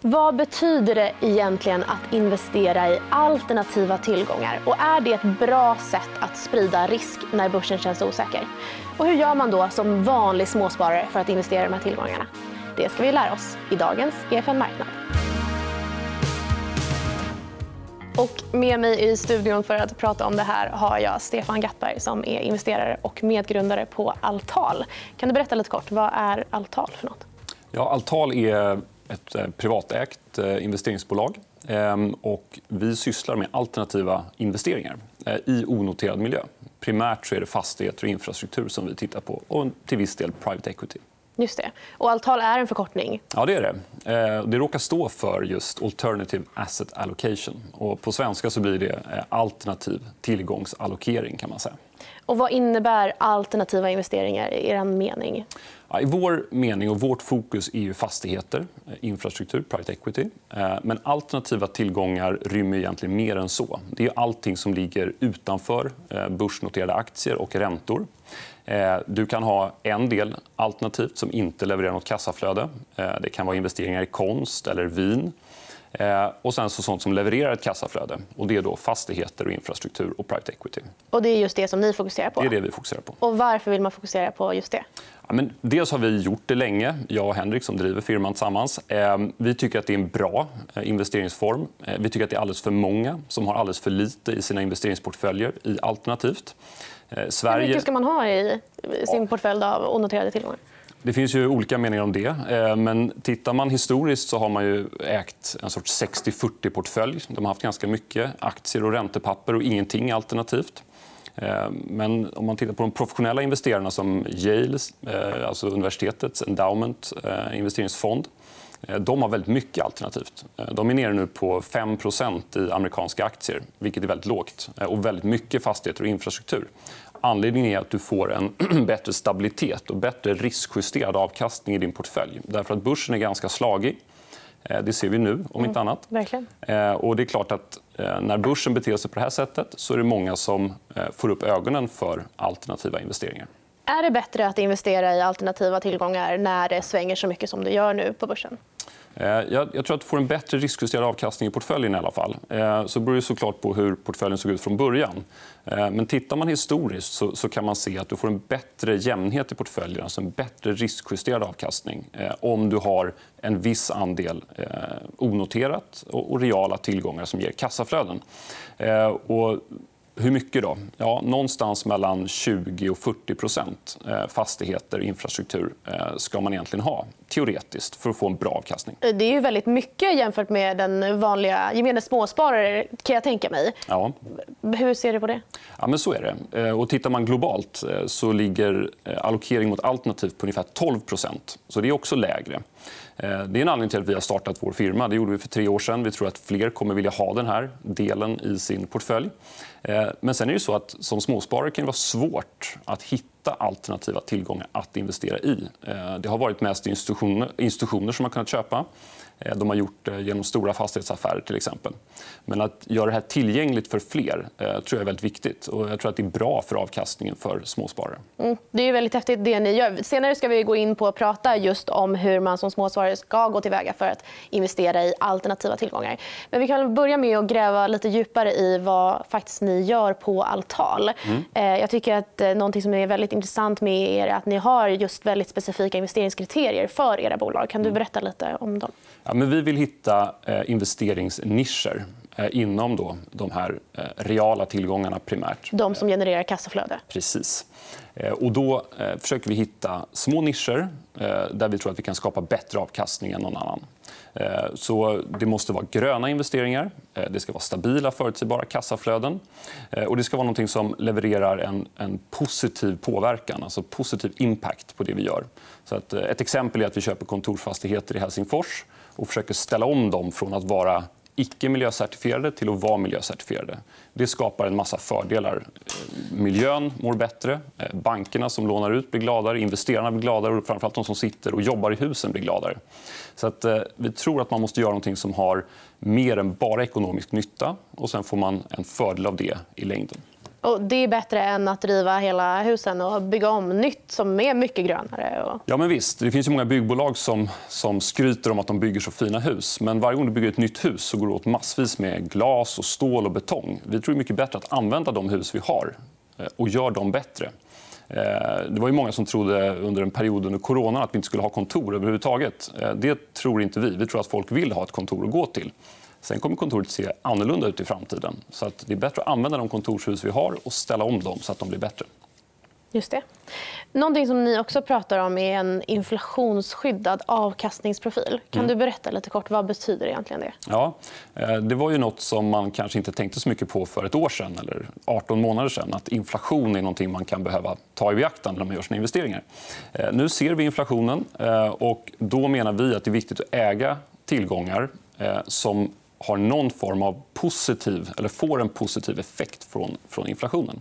Vad betyder det egentligen att investera i alternativa tillgångar? Och är det ett bra sätt att sprida risk när börsen känns osäker? Och hur gör man då som vanlig småsparare för att investera i de här tillgångarna? Det ska vi lära oss i dagens EFN Marknad. Och med mig i studion för att prata om det här har jag Stefan Gattberg som är investerare och medgrundare på Altal. Kan du berätta lite kort, vad är Altal för något? Ja, Altal är ett eh, privatägt eh, investeringsbolag. Ehm, och vi sysslar med alternativa investeringar eh, i onoterad miljö. Primärt så är det fastigheter och infrastruktur som vi tittar på och till viss del private equity. Just det. Och Altal är en förkortning. Ja, det är det. Det råkar stå för just Alternative Asset Allocation. Och på svenska så blir det alternativ tillgångsallokering. kan man säga. Och vad innebär alternativa investeringar i er mening? I vår mening och vårt fokus är ju fastigheter, eh, infrastruktur, private equity. Eh, men alternativa tillgångar rymmer egentligen mer än så. Det är allting som ligger utanför eh, börsnoterade aktier och räntor. Du kan ha en del alternativt som inte levererar nåt kassaflöde. Det kan vara investeringar i konst eller vin. Eh, och sen så sånt som levererar ett kassaflöde. Och det är då fastigheter, och infrastruktur och private equity. Och det är just det som ni fokuserar på? Det är det vi fokuserar på. Och varför vill man fokusera på just det? Ja, men dels har vi gjort det länge, jag och Henrik som driver firman tillsammans. Eh, vi tycker att det är en bra eh, investeringsform. Vi tycker att det är alldeles för många som har alldeles för lite i sina investeringsportföljer i alternativt. Sverige... Hur mycket ska man ha i sin portfölj av onoterade tillgångar? Det finns ju olika meningar om det. Eh, men tittar man historiskt så har man ju ägt en sorts 60-40-portfölj. De har haft ganska mycket aktier och räntepapper och ingenting alternativt. Eh, men om man tittar på de professionella investerarna som Yale, eh, alltså universitetets endowment investeringsfond de har väldigt mycket alternativt. De är nere nu på 5% i amerikanska aktier, vilket är väldigt lågt. Och väldigt mycket fastigheter och infrastruktur. Anledningen är att du får en bättre stabilitet och bättre riskjusterad avkastning i din portfölj. Därför att börsen är ganska slagig. Eh, det ser vi nu, om inte mm, annat. verkligen. Eh, och det är klart att eh, när börsen beter sig på det här sättet så är det många som får upp ögonen för alternativa investeringar. Är det bättre att investera i alternativa tillgångar när det svänger så mycket som det gör nu på börsen? Eh, jag, tror att du får en bättre riskjusterad avkastning i portföljen. i alla fall. Eh, så beror det såklart på hur portföljen såg ut från början. Eh, men tittar man historiskt så, kan man se att du får en bättre jämnhet i portföljen. Alltså en bättre riskjusterad avkastning om du har en viss andel onoterat och reala tillgångar som ger kassaflöden. Och hur mycket då? Ja, någonstans mellan 20 och 40 procent eh, fastigheter och infrastruktur eh, ska man egentligen ha teoretiskt för att få en bra avkastning. Det är ju väldigt mycket jämfört med den vanliga gemene småsparare. kan jag tänka mig. Ja. Hur ser du på det? Ja, men så är det. Eh, och tittar man globalt så ligger allokering mot alternativt på ungefär 12% så Det är också lägre. Eh, det är en anledning till att vi har startat vår firma. Det gjorde vi för tre år sedan. Vi tror att fler kommer vilja ha den här delen i sin portfölj. Eh, men sen är det så att som småsparare kan det vara svårt att hitta alternativa tillgångar att investera i. Eh, det har varit mest institutioner, institutioner som har kunnat köpa. Eh, de har gjort det genom stora fastighetsaffärer. till exempel. Men att göra det här tillgängligt för fler eh, tror jag är väldigt viktigt. Och jag tror att det är bra för avkastningen för småsparare. Mm. Det är väldigt häftigt det ni gör. Senare ska vi gå in på att prata just om hur man som småsparare ska gå tillväga för att investera i alternativa tillgångar. Men vi kan börja med att gräva lite djupare i vad faktiskt ni gör på Altal. Mm. Eh, jag tycker att något som är väldigt intressant med er är att ni har just väldigt specifika investeringskriterier för era bolag. Kan du mm. berätta lite om dem? Ja, men vi vill hitta eh, investeringsnischer eh, inom då de här eh, reala tillgångarna primärt. De som genererar kassaflöde? Precis. Och då försöker vi hitta små nischer där vi tror att vi kan skapa bättre avkastning än någon annan. Så det måste vara gröna investeringar. Det ska vara stabila, förutsägbara kassaflöden. Och det ska vara något som levererar en, en positiv påverkan, alltså positiv impact på det vi gör. Så att ett exempel är att vi köper kontorsfastigheter i Helsingfors och försöker ställa om dem från att vara icke miljöcertifierade till att vara miljöcertifierade. Det skapar en massa fördelar. Eh, miljön mår bättre, eh, bankerna som lånar ut blir gladare, investerarna blir gladare och framförallt de som sitter och jobbar i husen blir gladare. Så att, eh, vi tror att man måste göra något som har mer än bara ekonomisk nytta och sen får man en fördel av det i längden. Och det är bättre än att riva hela husen och bygga om nytt som är mycket grönare. Och... Ja, men visst. Det finns ju många byggbolag som, som skryter om att de bygger så fina hus. Men varje gång du bygger ett nytt hus så går det åt massvis med glas, och stål och betong. Vi tror det är mycket bättre att använda de hus vi har eh, och göra dem bättre. Eh, det var ju många som trodde under en period under corona att vi inte skulle ha kontor överhuvudtaget. Eh, det tror inte vi. Vi tror att folk vill ha ett kontor att gå till. Sen kommer kontoret se annorlunda ut i framtiden. Så att det är bättre att använda de kontorshus vi har och ställa om dem så att de blir bättre. Just det. Någonting som ni också pratar om är en inflationsskyddad avkastningsprofil. Kan mm. du berätta lite kort vad betyder egentligen det? Ja, eh, det var ju nåt som man kanske inte tänkte så mycket på för ett år sedan eller 18 månader sedan. Att inflation är något man kan behöva ta i beaktande när man gör sina investeringar. Eh, nu ser vi inflationen eh, och då menar vi att det är viktigt att äga tillgångar som har någon form av positiv, eller får en positiv effekt från, från inflationen.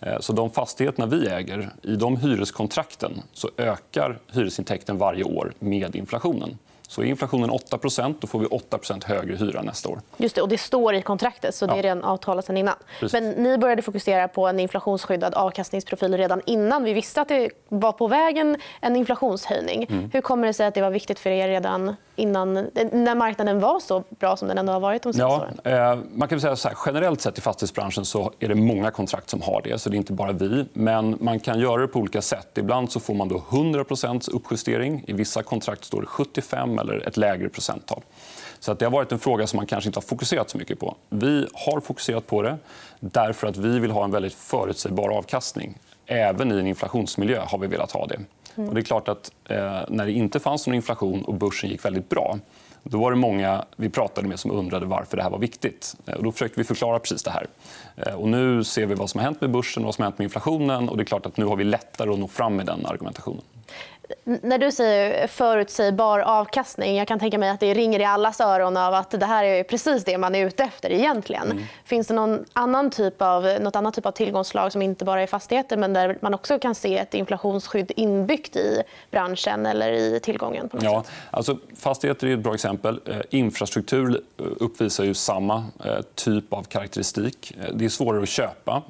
Eh, så de fastigheterna vi äger, i de hyreskontrakten så ökar hyresintäkten varje år med inflationen. Så är inflationen 8% då får vi 8% högre hyra nästa år. Just det, och det står i kontraktet, så det är redan avtalat sen innan. Precis. Men ni började fokusera på en inflationsskyddad avkastningsprofil redan innan vi visste att det var på vägen en inflationshöjning. Mm. Hur kommer det sig att det var viktigt för er redan innan, när marknaden var så bra som den ändå har varit de ja, åren? Eh, man kan säga så här, generellt sett i fastighetsbranschen så är det många kontrakt som har det. så Det är inte bara vi. Men man kan göra det på olika sätt. Ibland så får man då 100% uppjustering. I vissa kontrakt står det 75 eller ett lägre procenttal. Så att det har varit en fråga som man kanske inte har fokuserat så mycket på. Vi har fokuserat på det därför att vi vill ha en väldigt förutsägbar avkastning. Även i en inflationsmiljö har vi velat ha det. Mm. Och det är klart att eh, när det inte fanns någon inflation och börsen gick väldigt bra då var det många vi pratade med som undrade varför det här var viktigt. Eh, och då försökte vi förklara precis det här. Eh, och nu ser vi vad som har hänt med börsen och vad som har hänt med inflationen. Och det är klart att nu har vi lättare att nå fram med den argumentationen. När du säger förutsägbar avkastning, jag kan tänka mig att det ringer i allas öron av att det här är precis det man är ute efter egentligen. Mm. Finns det någon annan typ av, något annat typ av tillgångsslag som inte bara är fastigheter men där man också kan se ett inflationsskydd inbyggt i branschen eller i tillgången? Ja, sätt? alltså, fastigheter är ett bra exempel. Eh, infrastruktur uppvisar ju samma eh, typ av karaktäristik. Eh, det är svårare att köpa.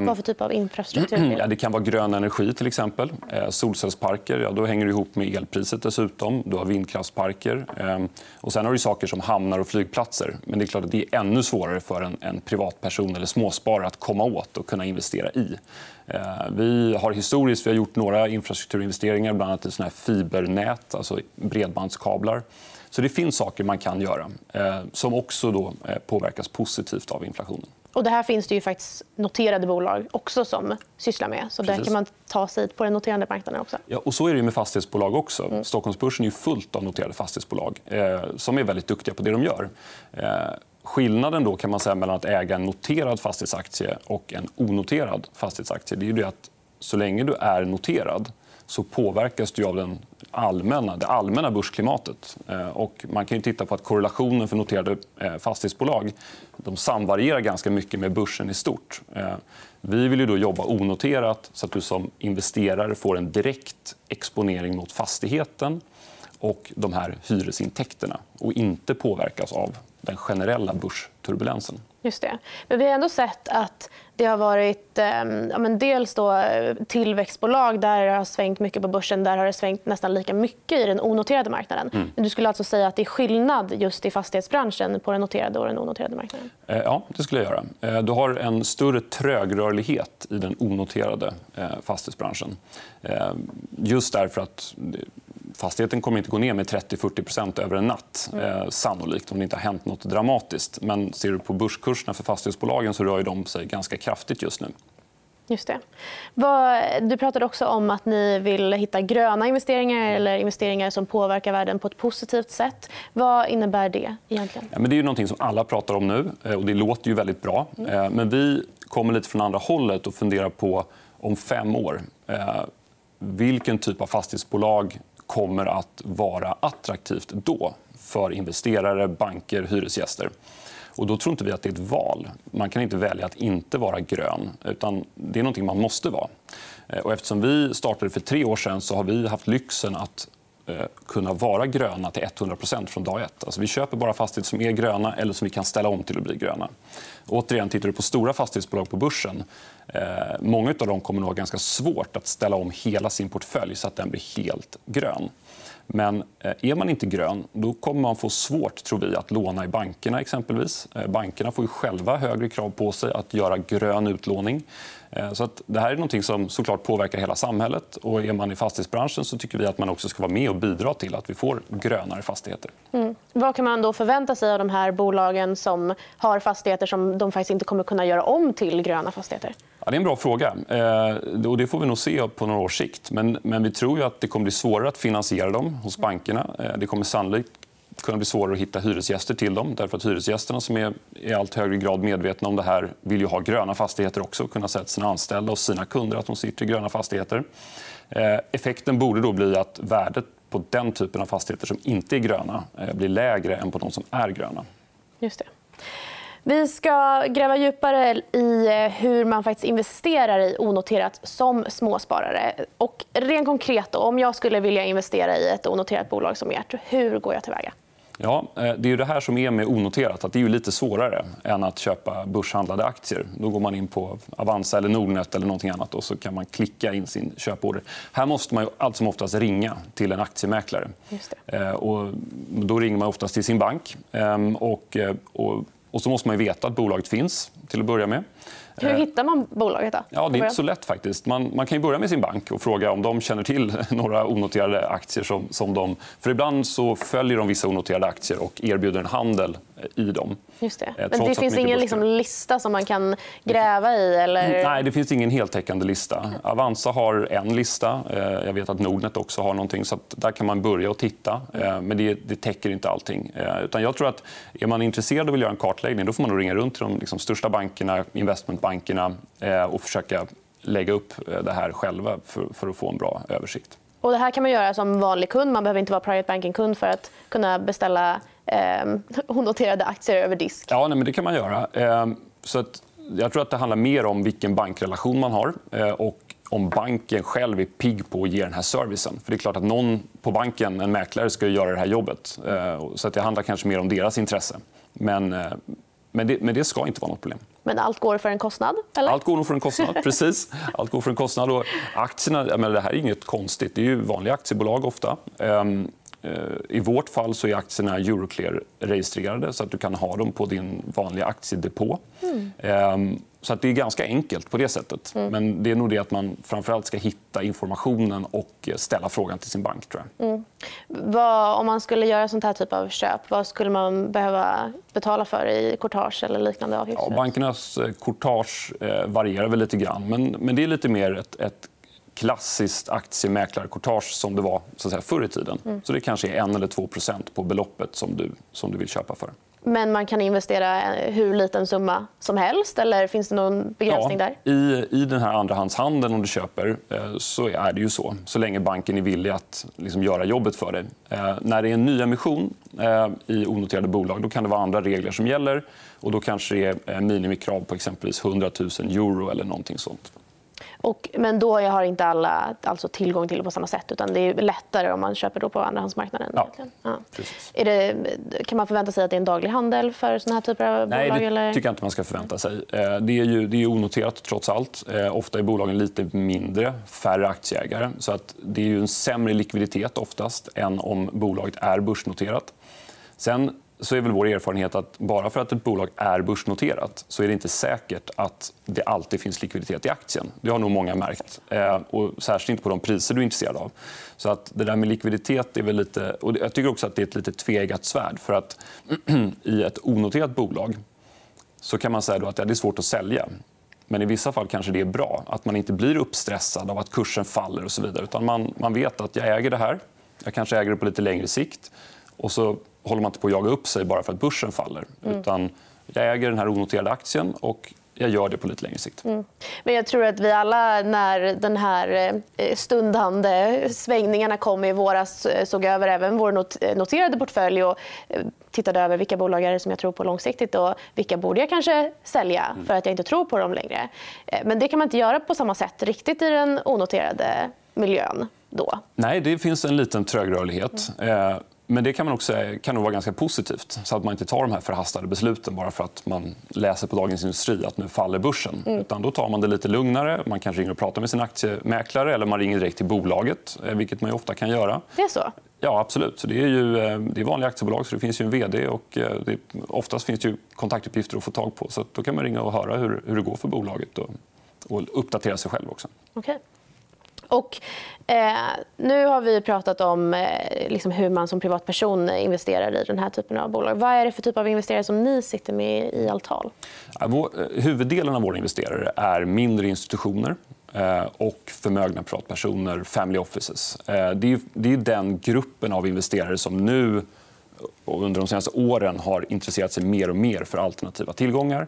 Vad för typ av infrastruktur? Ja, det kan vara grön energi, till exempel. Solcellsparker. Ja, då hänger det ihop med elpriset dessutom. Du har vindkraftsparker. Ehm, och sen har du saker som hamnar och flygplatser. Men det är klart att det är ännu svårare för en, en privatperson eller småsparare att komma åt och kunna investera i. Ehm, vi har historiskt vi har gjort några infrastrukturinvesteringar, bland annat i såna här fibernät, alltså bredbandskablar. Så det finns saker man kan göra eh, som också då, eh, påverkas positivt av inflationen. Och det här finns det ju faktiskt noterade bolag också som sysslar med. Så där kan man ta sig på den noterade marknaden också. Ja, och så är det med fastighetsbolag också. Mm. Stockholmsbörsen är fullt av noterade fastighetsbolag eh, som är väldigt duktiga på det de gör. Eh, skillnaden då kan man säga mellan att äga en noterad fastighetsaktie och en onoterad fastighetsaktie det är ju att så länge du är noterad så påverkas du av den allmänna, det allmänna börsklimatet. Eh, och man kan titta på att korrelationen för noterade eh, fastighetsbolag de samvarierar ganska mycket med börsen i stort. Eh, vi vill ju då jobba onoterat så att du som investerare får en direkt exponering mot fastigheten och de här hyresintäkterna och inte påverkas av den generella börsturbulensen. Just det. Men vi har ändå sett att det har varit eh, ja, men dels då tillväxtbolag där det har svängt mycket på börsen. Där har det svängt nästan lika mycket i den onoterade marknaden. Mm. du skulle alltså säga att det är skillnad just i fastighetsbranschen på den noterade och den onoterade marknaden? Eh, ja, det skulle jag göra. Eh, du har en större trögrörlighet i den onoterade eh, fastighetsbranschen. Just därför att fastigheten kommer inte gå ner med 30-40% över en natt. Mm. Eh, sannolikt, om det inte har hänt nåt dramatiskt. Men ser du på börskurserna för fastighetsbolagen så rör de sig ganska kraftigt just nu. Just det. Du pratade också om att ni vill hitta gröna investeringar eller investeringar som påverkar världen på ett positivt sätt. Vad innebär det? egentligen? Ja, men det är något som alla pratar om nu. Eh, och Det låter ju väldigt bra. Mm. Eh, men vi kommer lite från andra hållet och funderar på om fem år. Eh, vilken typ av fastighetsbolag kommer att vara attraktivt då för investerare, banker, hyresgäster. Och då tror inte vi att det är ett val. Man kan inte välja att inte vara grön. utan Det är någonting man måste vara. Eh, och eftersom vi startade för tre år sedan så har vi haft lyxen att Eh, kunna vara gröna till 100% från dag ett. Alltså vi köper bara fastigheter som är gröna eller som vi kan ställa om till att bli gröna. Återigen, tittar du på stora fastighetsbolag på börsen eh, många av dem kommer att ha ganska svårt att ställa om hela sin portfölj så att den blir helt grön. Men eh, är man inte grön då kommer man få svårt tror vi, att låna i bankerna. exempelvis. Eh, bankerna får ju själva högre krav på sig att göra grön utlåning. Eh, så att det här är något som såklart påverkar hela samhället. Och är man i fastighetsbranschen så tycker vi att man också ska vara med och bidra till att vi får grönare fastigheter. Mm. Vad kan man då förvänta sig av de här bolagen som har fastigheter som de faktiskt inte kommer kunna göra om till gröna fastigheter? Ja, det är en bra fråga. Eh, och det får vi nog se på några års sikt. Men, men vi tror att det kommer bli svårare att finansiera dem hos bankerna. Eh, det kommer sannolikt kunna bli svårare att hitta hyresgäster till dem. Därför att Hyresgästerna som är i allt högre grad medvetna om det här vill ju ha gröna fastigheter också. kunna säga till sina anställda och sina kunder att de sitter i gröna fastigheter. Eh, effekten borde då bli att värdet på den typen av fastigheter som inte är gröna eh, blir lägre än på de som är gröna. Just det. Vi ska gräva djupare i eh, hur man faktiskt investerar i onoterat som småsparare. Och rent konkret, då, om jag skulle vilja investera i ett onoterat bolag som ert, hur går jag tillväga? Ja, eh, det är det här som är med onoterat. Att det är lite svårare än att köpa börshandlade aktier. Då går man in på Avanza eller Nordnet eller någonting annat och så kan man klicka in sin köporder. Här måste man allt som oftast ringa till en aktiemäklare. Eh, och då ringer man oftast till sin bank. Ehm, och, och, och så måste man veta att bolaget finns till att börja med. Hur eh, hittar man bolaget? Då? Ja, det är inte så lätt. faktiskt. Man, man kan börja med sin bank och fråga om de känner till några onoterade aktier. Som, som de... För ibland så följer de vissa onoterade aktier och erbjuder en handel i dem. Just det. Eh, Men det finns ingen liksom, lista som man kan gräva i? Eller... Nej, det finns ingen heltäckande lista. Avanza har en lista. Eh, jag vet att Nordnet också har någonting. Så där kan man börja och titta. Men det, det täcker inte allting. Utan jag tror att är man intresserad och vill göra en kartläggning då får man ringa runt till de liksom, största bankerna, investmentbankerna bankerna eh, och försöka lägga upp eh, det här själva för, att få en bra översikt. Och det här kan man göra som vanlig kund. Man behöver inte vara private banking-kund för att kunna beställa eh, onoterade aktier över disk. Ja, nej, men det kan man göra. Eh, så att, jag tror att det handlar mer om vilken bankrelation man har eh, och om banken själv är pigg på att ge den här servicen. För det är klart att någon på banken, en mäklare, ska göra det här jobbet. Eh, så att det handlar kanske mer om deras intresse. Men, men det, men det ska inte vara något problem. Men allt går för en kostnad? Eller? Allt går nog för en kostnad. precis. Allt går för en kostnad. Och aktierna, men det här är inget konstigt. Det är ju vanliga aktiebolag ofta. Ehm, eh, I vårt fall så är aktierna Euroclear-registrerade så att du kan ha dem på din vanliga aktiedepå. Mm. Ehm, så att det är ganska enkelt på det sättet. Mm. Men det är nog det att man framförallt ska hitta informationen och ställa frågan till sin bank. Tror jag. Mm. Vad, om man skulle göra sånt här typ av köp, vad skulle man behöva betala för i courtage eller liknande avgifter? Ja, bankernas eh, courtage eh, varierar väl lite grann. Men, men det är lite mer ett, ett klassiskt aktiemäklarcourtage som det var så att säga, förr i tiden. Mm. Så det kanske är 1 eller 2% på beloppet som du, som du vill köpa för. Men man kan investera hur liten summa som helst? eller Finns det någon begränsning ja, där? I, I den här andrahandshandeln om du köper eh, så är det ju så. Så länge banken är villig att liksom, göra jobbet för dig. Eh, när det är en nyemission eh, i onoterade bolag då kan det vara andra regler som gäller. och Då kanske det är minimikrav på exempelvis 100 000 euro eller någonting sånt. Och, men då har inte alla alltså, tillgång till det på samma sätt. utan Det är lättare om man köper då på andrahandsmarknaden. Ja, ja. Det, kan man förvänta sig att det är en daglig handel för såna här typer av Nej, bolag? det eller? tycker jag inte man ska förvänta sig. Eh, det är, ju, det är onoterat, trots allt. Eh, ofta är bolagen lite mindre, färre aktieägare. Så att det är ju en sämre likviditet oftast än om bolaget är börsnoterat. Sen så är väl vår erfarenhet att bara för att ett bolag är börsnoterat så är det inte säkert att det alltid finns likviditet i aktien. Det har nog många märkt. Eh, och särskilt inte på de priser du är intresserad av. Så att det där med likviditet är väl lite... Och jag tycker också att det är ett lite tvegat svärd. För att I ett onoterat bolag så kan man säga att det är svårt att sälja. Men i vissa fall kanske det är bra att man inte blir uppstressad av att kursen faller. och så vidare. Utan man, man vet att jag äger det här. Jag kanske äger det på lite längre sikt. Och så håller man inte på att jaga upp sig bara för att börsen faller. Mm. Utan jag äger den här onoterade aktien och jag gör det på lite längre sikt. Mm. Men jag tror att vi alla, när den här eh, stundande svängningarna kom i våras eh, såg över även vår eh, noterade portfölj och tittade över vilka bolag är som jag tror på långsiktigt och vilka borde jag kanske sälja mm. för att jag inte tror på dem längre. Men det kan man inte göra på samma sätt riktigt i den onoterade miljön. då? Nej, det finns en liten trögrörlighet. Mm. Men det kan, man också, kan nog vara ganska positivt. så att man inte tar de här förhastade besluten bara för att man läser på Dagens Industri att nu faller börsen. Mm. Utan då tar man det lite lugnare. Man kanske ringer och pratar med sin aktiemäklare eller man ringer direkt till bolaget, eh, vilket man ofta kan göra. Det är så? Ja, absolut. Det är ju eh, det är vanliga aktiebolag, så det finns ju en vd. och eh, det, Oftast finns det kontaktuppgifter att få tag på. så Då kan man ringa och höra hur, hur det går för bolaget och, och uppdatera sig själv. också. Okay. Och, eh, nu har vi pratat om eh, liksom hur man som privatperson investerar i den här typen av bolag. Vad är det för typ av investerare som ni sitter med i Altal? Vår, eh, huvuddelen av våra investerare är mindre institutioner eh, och förmögna privatpersoner, family offices. Eh, det är, det är den gruppen av investerare som nu under de senaste åren har intresserat sig mer och mer för alternativa tillgångar.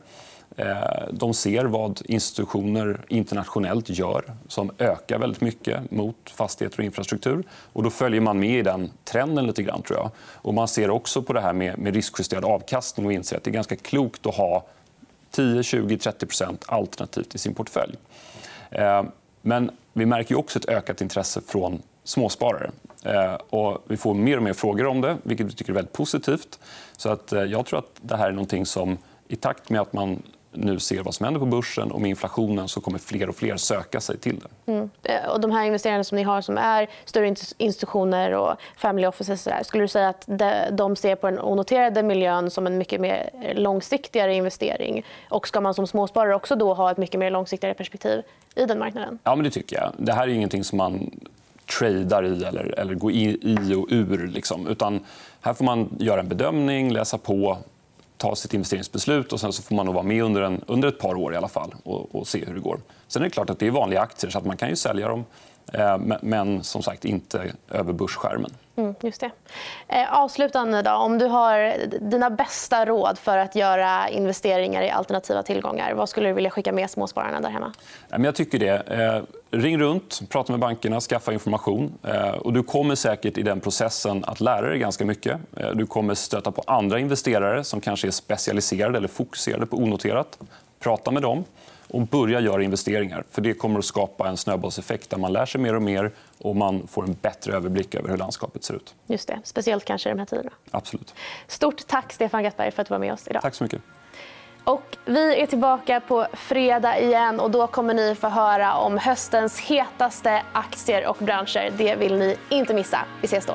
Eh, de ser vad institutioner internationellt gör som ökar väldigt mycket mot fastigheter och infrastruktur. Och då följer man med i den trenden. lite grann, tror jag. Och man ser också på det här med, riskjusterad avkastning och inser att det är ganska klokt att ha 10, 20, 30% alternativt i sin portfölj. Eh, men vi märker också ett ökat intresse från småsparare. Eh, och vi får mer och mer frågor om det, vilket vi tycker är väldigt positivt. Så att jag tror att det här är någonting som i takt med att man nu ser vad som händer på börsen och med inflationen så kommer fler och fler söka sig till det. Mm. Eh, och de här investerarna som ni har som är större institutioner och family offices där, skulle du säga att de ser på den onoterade miljön som en mycket mer långsiktigare investering? Och ska man som småsparare också då ha ett mycket mer långsiktigare perspektiv i den marknaden? Ja, men det tycker jag. Det här är ingenting som man tradar i eller, eller går i och ur. Liksom. Utan här får man göra en bedömning, läsa på ta sitt investeringsbeslut och sen så får man nog vara med under, en, under ett par år i alla fall och, och, se hur det går. Sen är det klart att det är vanliga aktier så att man kan ju sälja dem men som sagt inte över börsskärmen. Mm, just det. Eh, avslutande, då, om du har dina bästa råd för att göra investeringar i alternativa tillgångar, vad skulle du vilja skicka med småspararna där hemma? Jag tycker det. Eh, ring runt, prata med bankerna, skaffa information. Eh, och du kommer säkert i den processen att lära dig ganska mycket. Du kommer stöta på andra investerare som kanske är specialiserade eller fokuserade på onoterat. Prata med dem och börja göra investeringar. För Det kommer att skapa en snöbollseffekt där man lär sig mer och mer och man får en bättre överblick över hur landskapet ser ut. Just det. Speciellt kanske i de här tiderna. Absolut. Stort tack, Stefan Gattberg, för att du var med oss idag. Tack så mycket. Och vi är tillbaka på fredag igen. och Då kommer ni få höra om höstens hetaste aktier och branscher. Det vill ni inte missa. Vi ses då.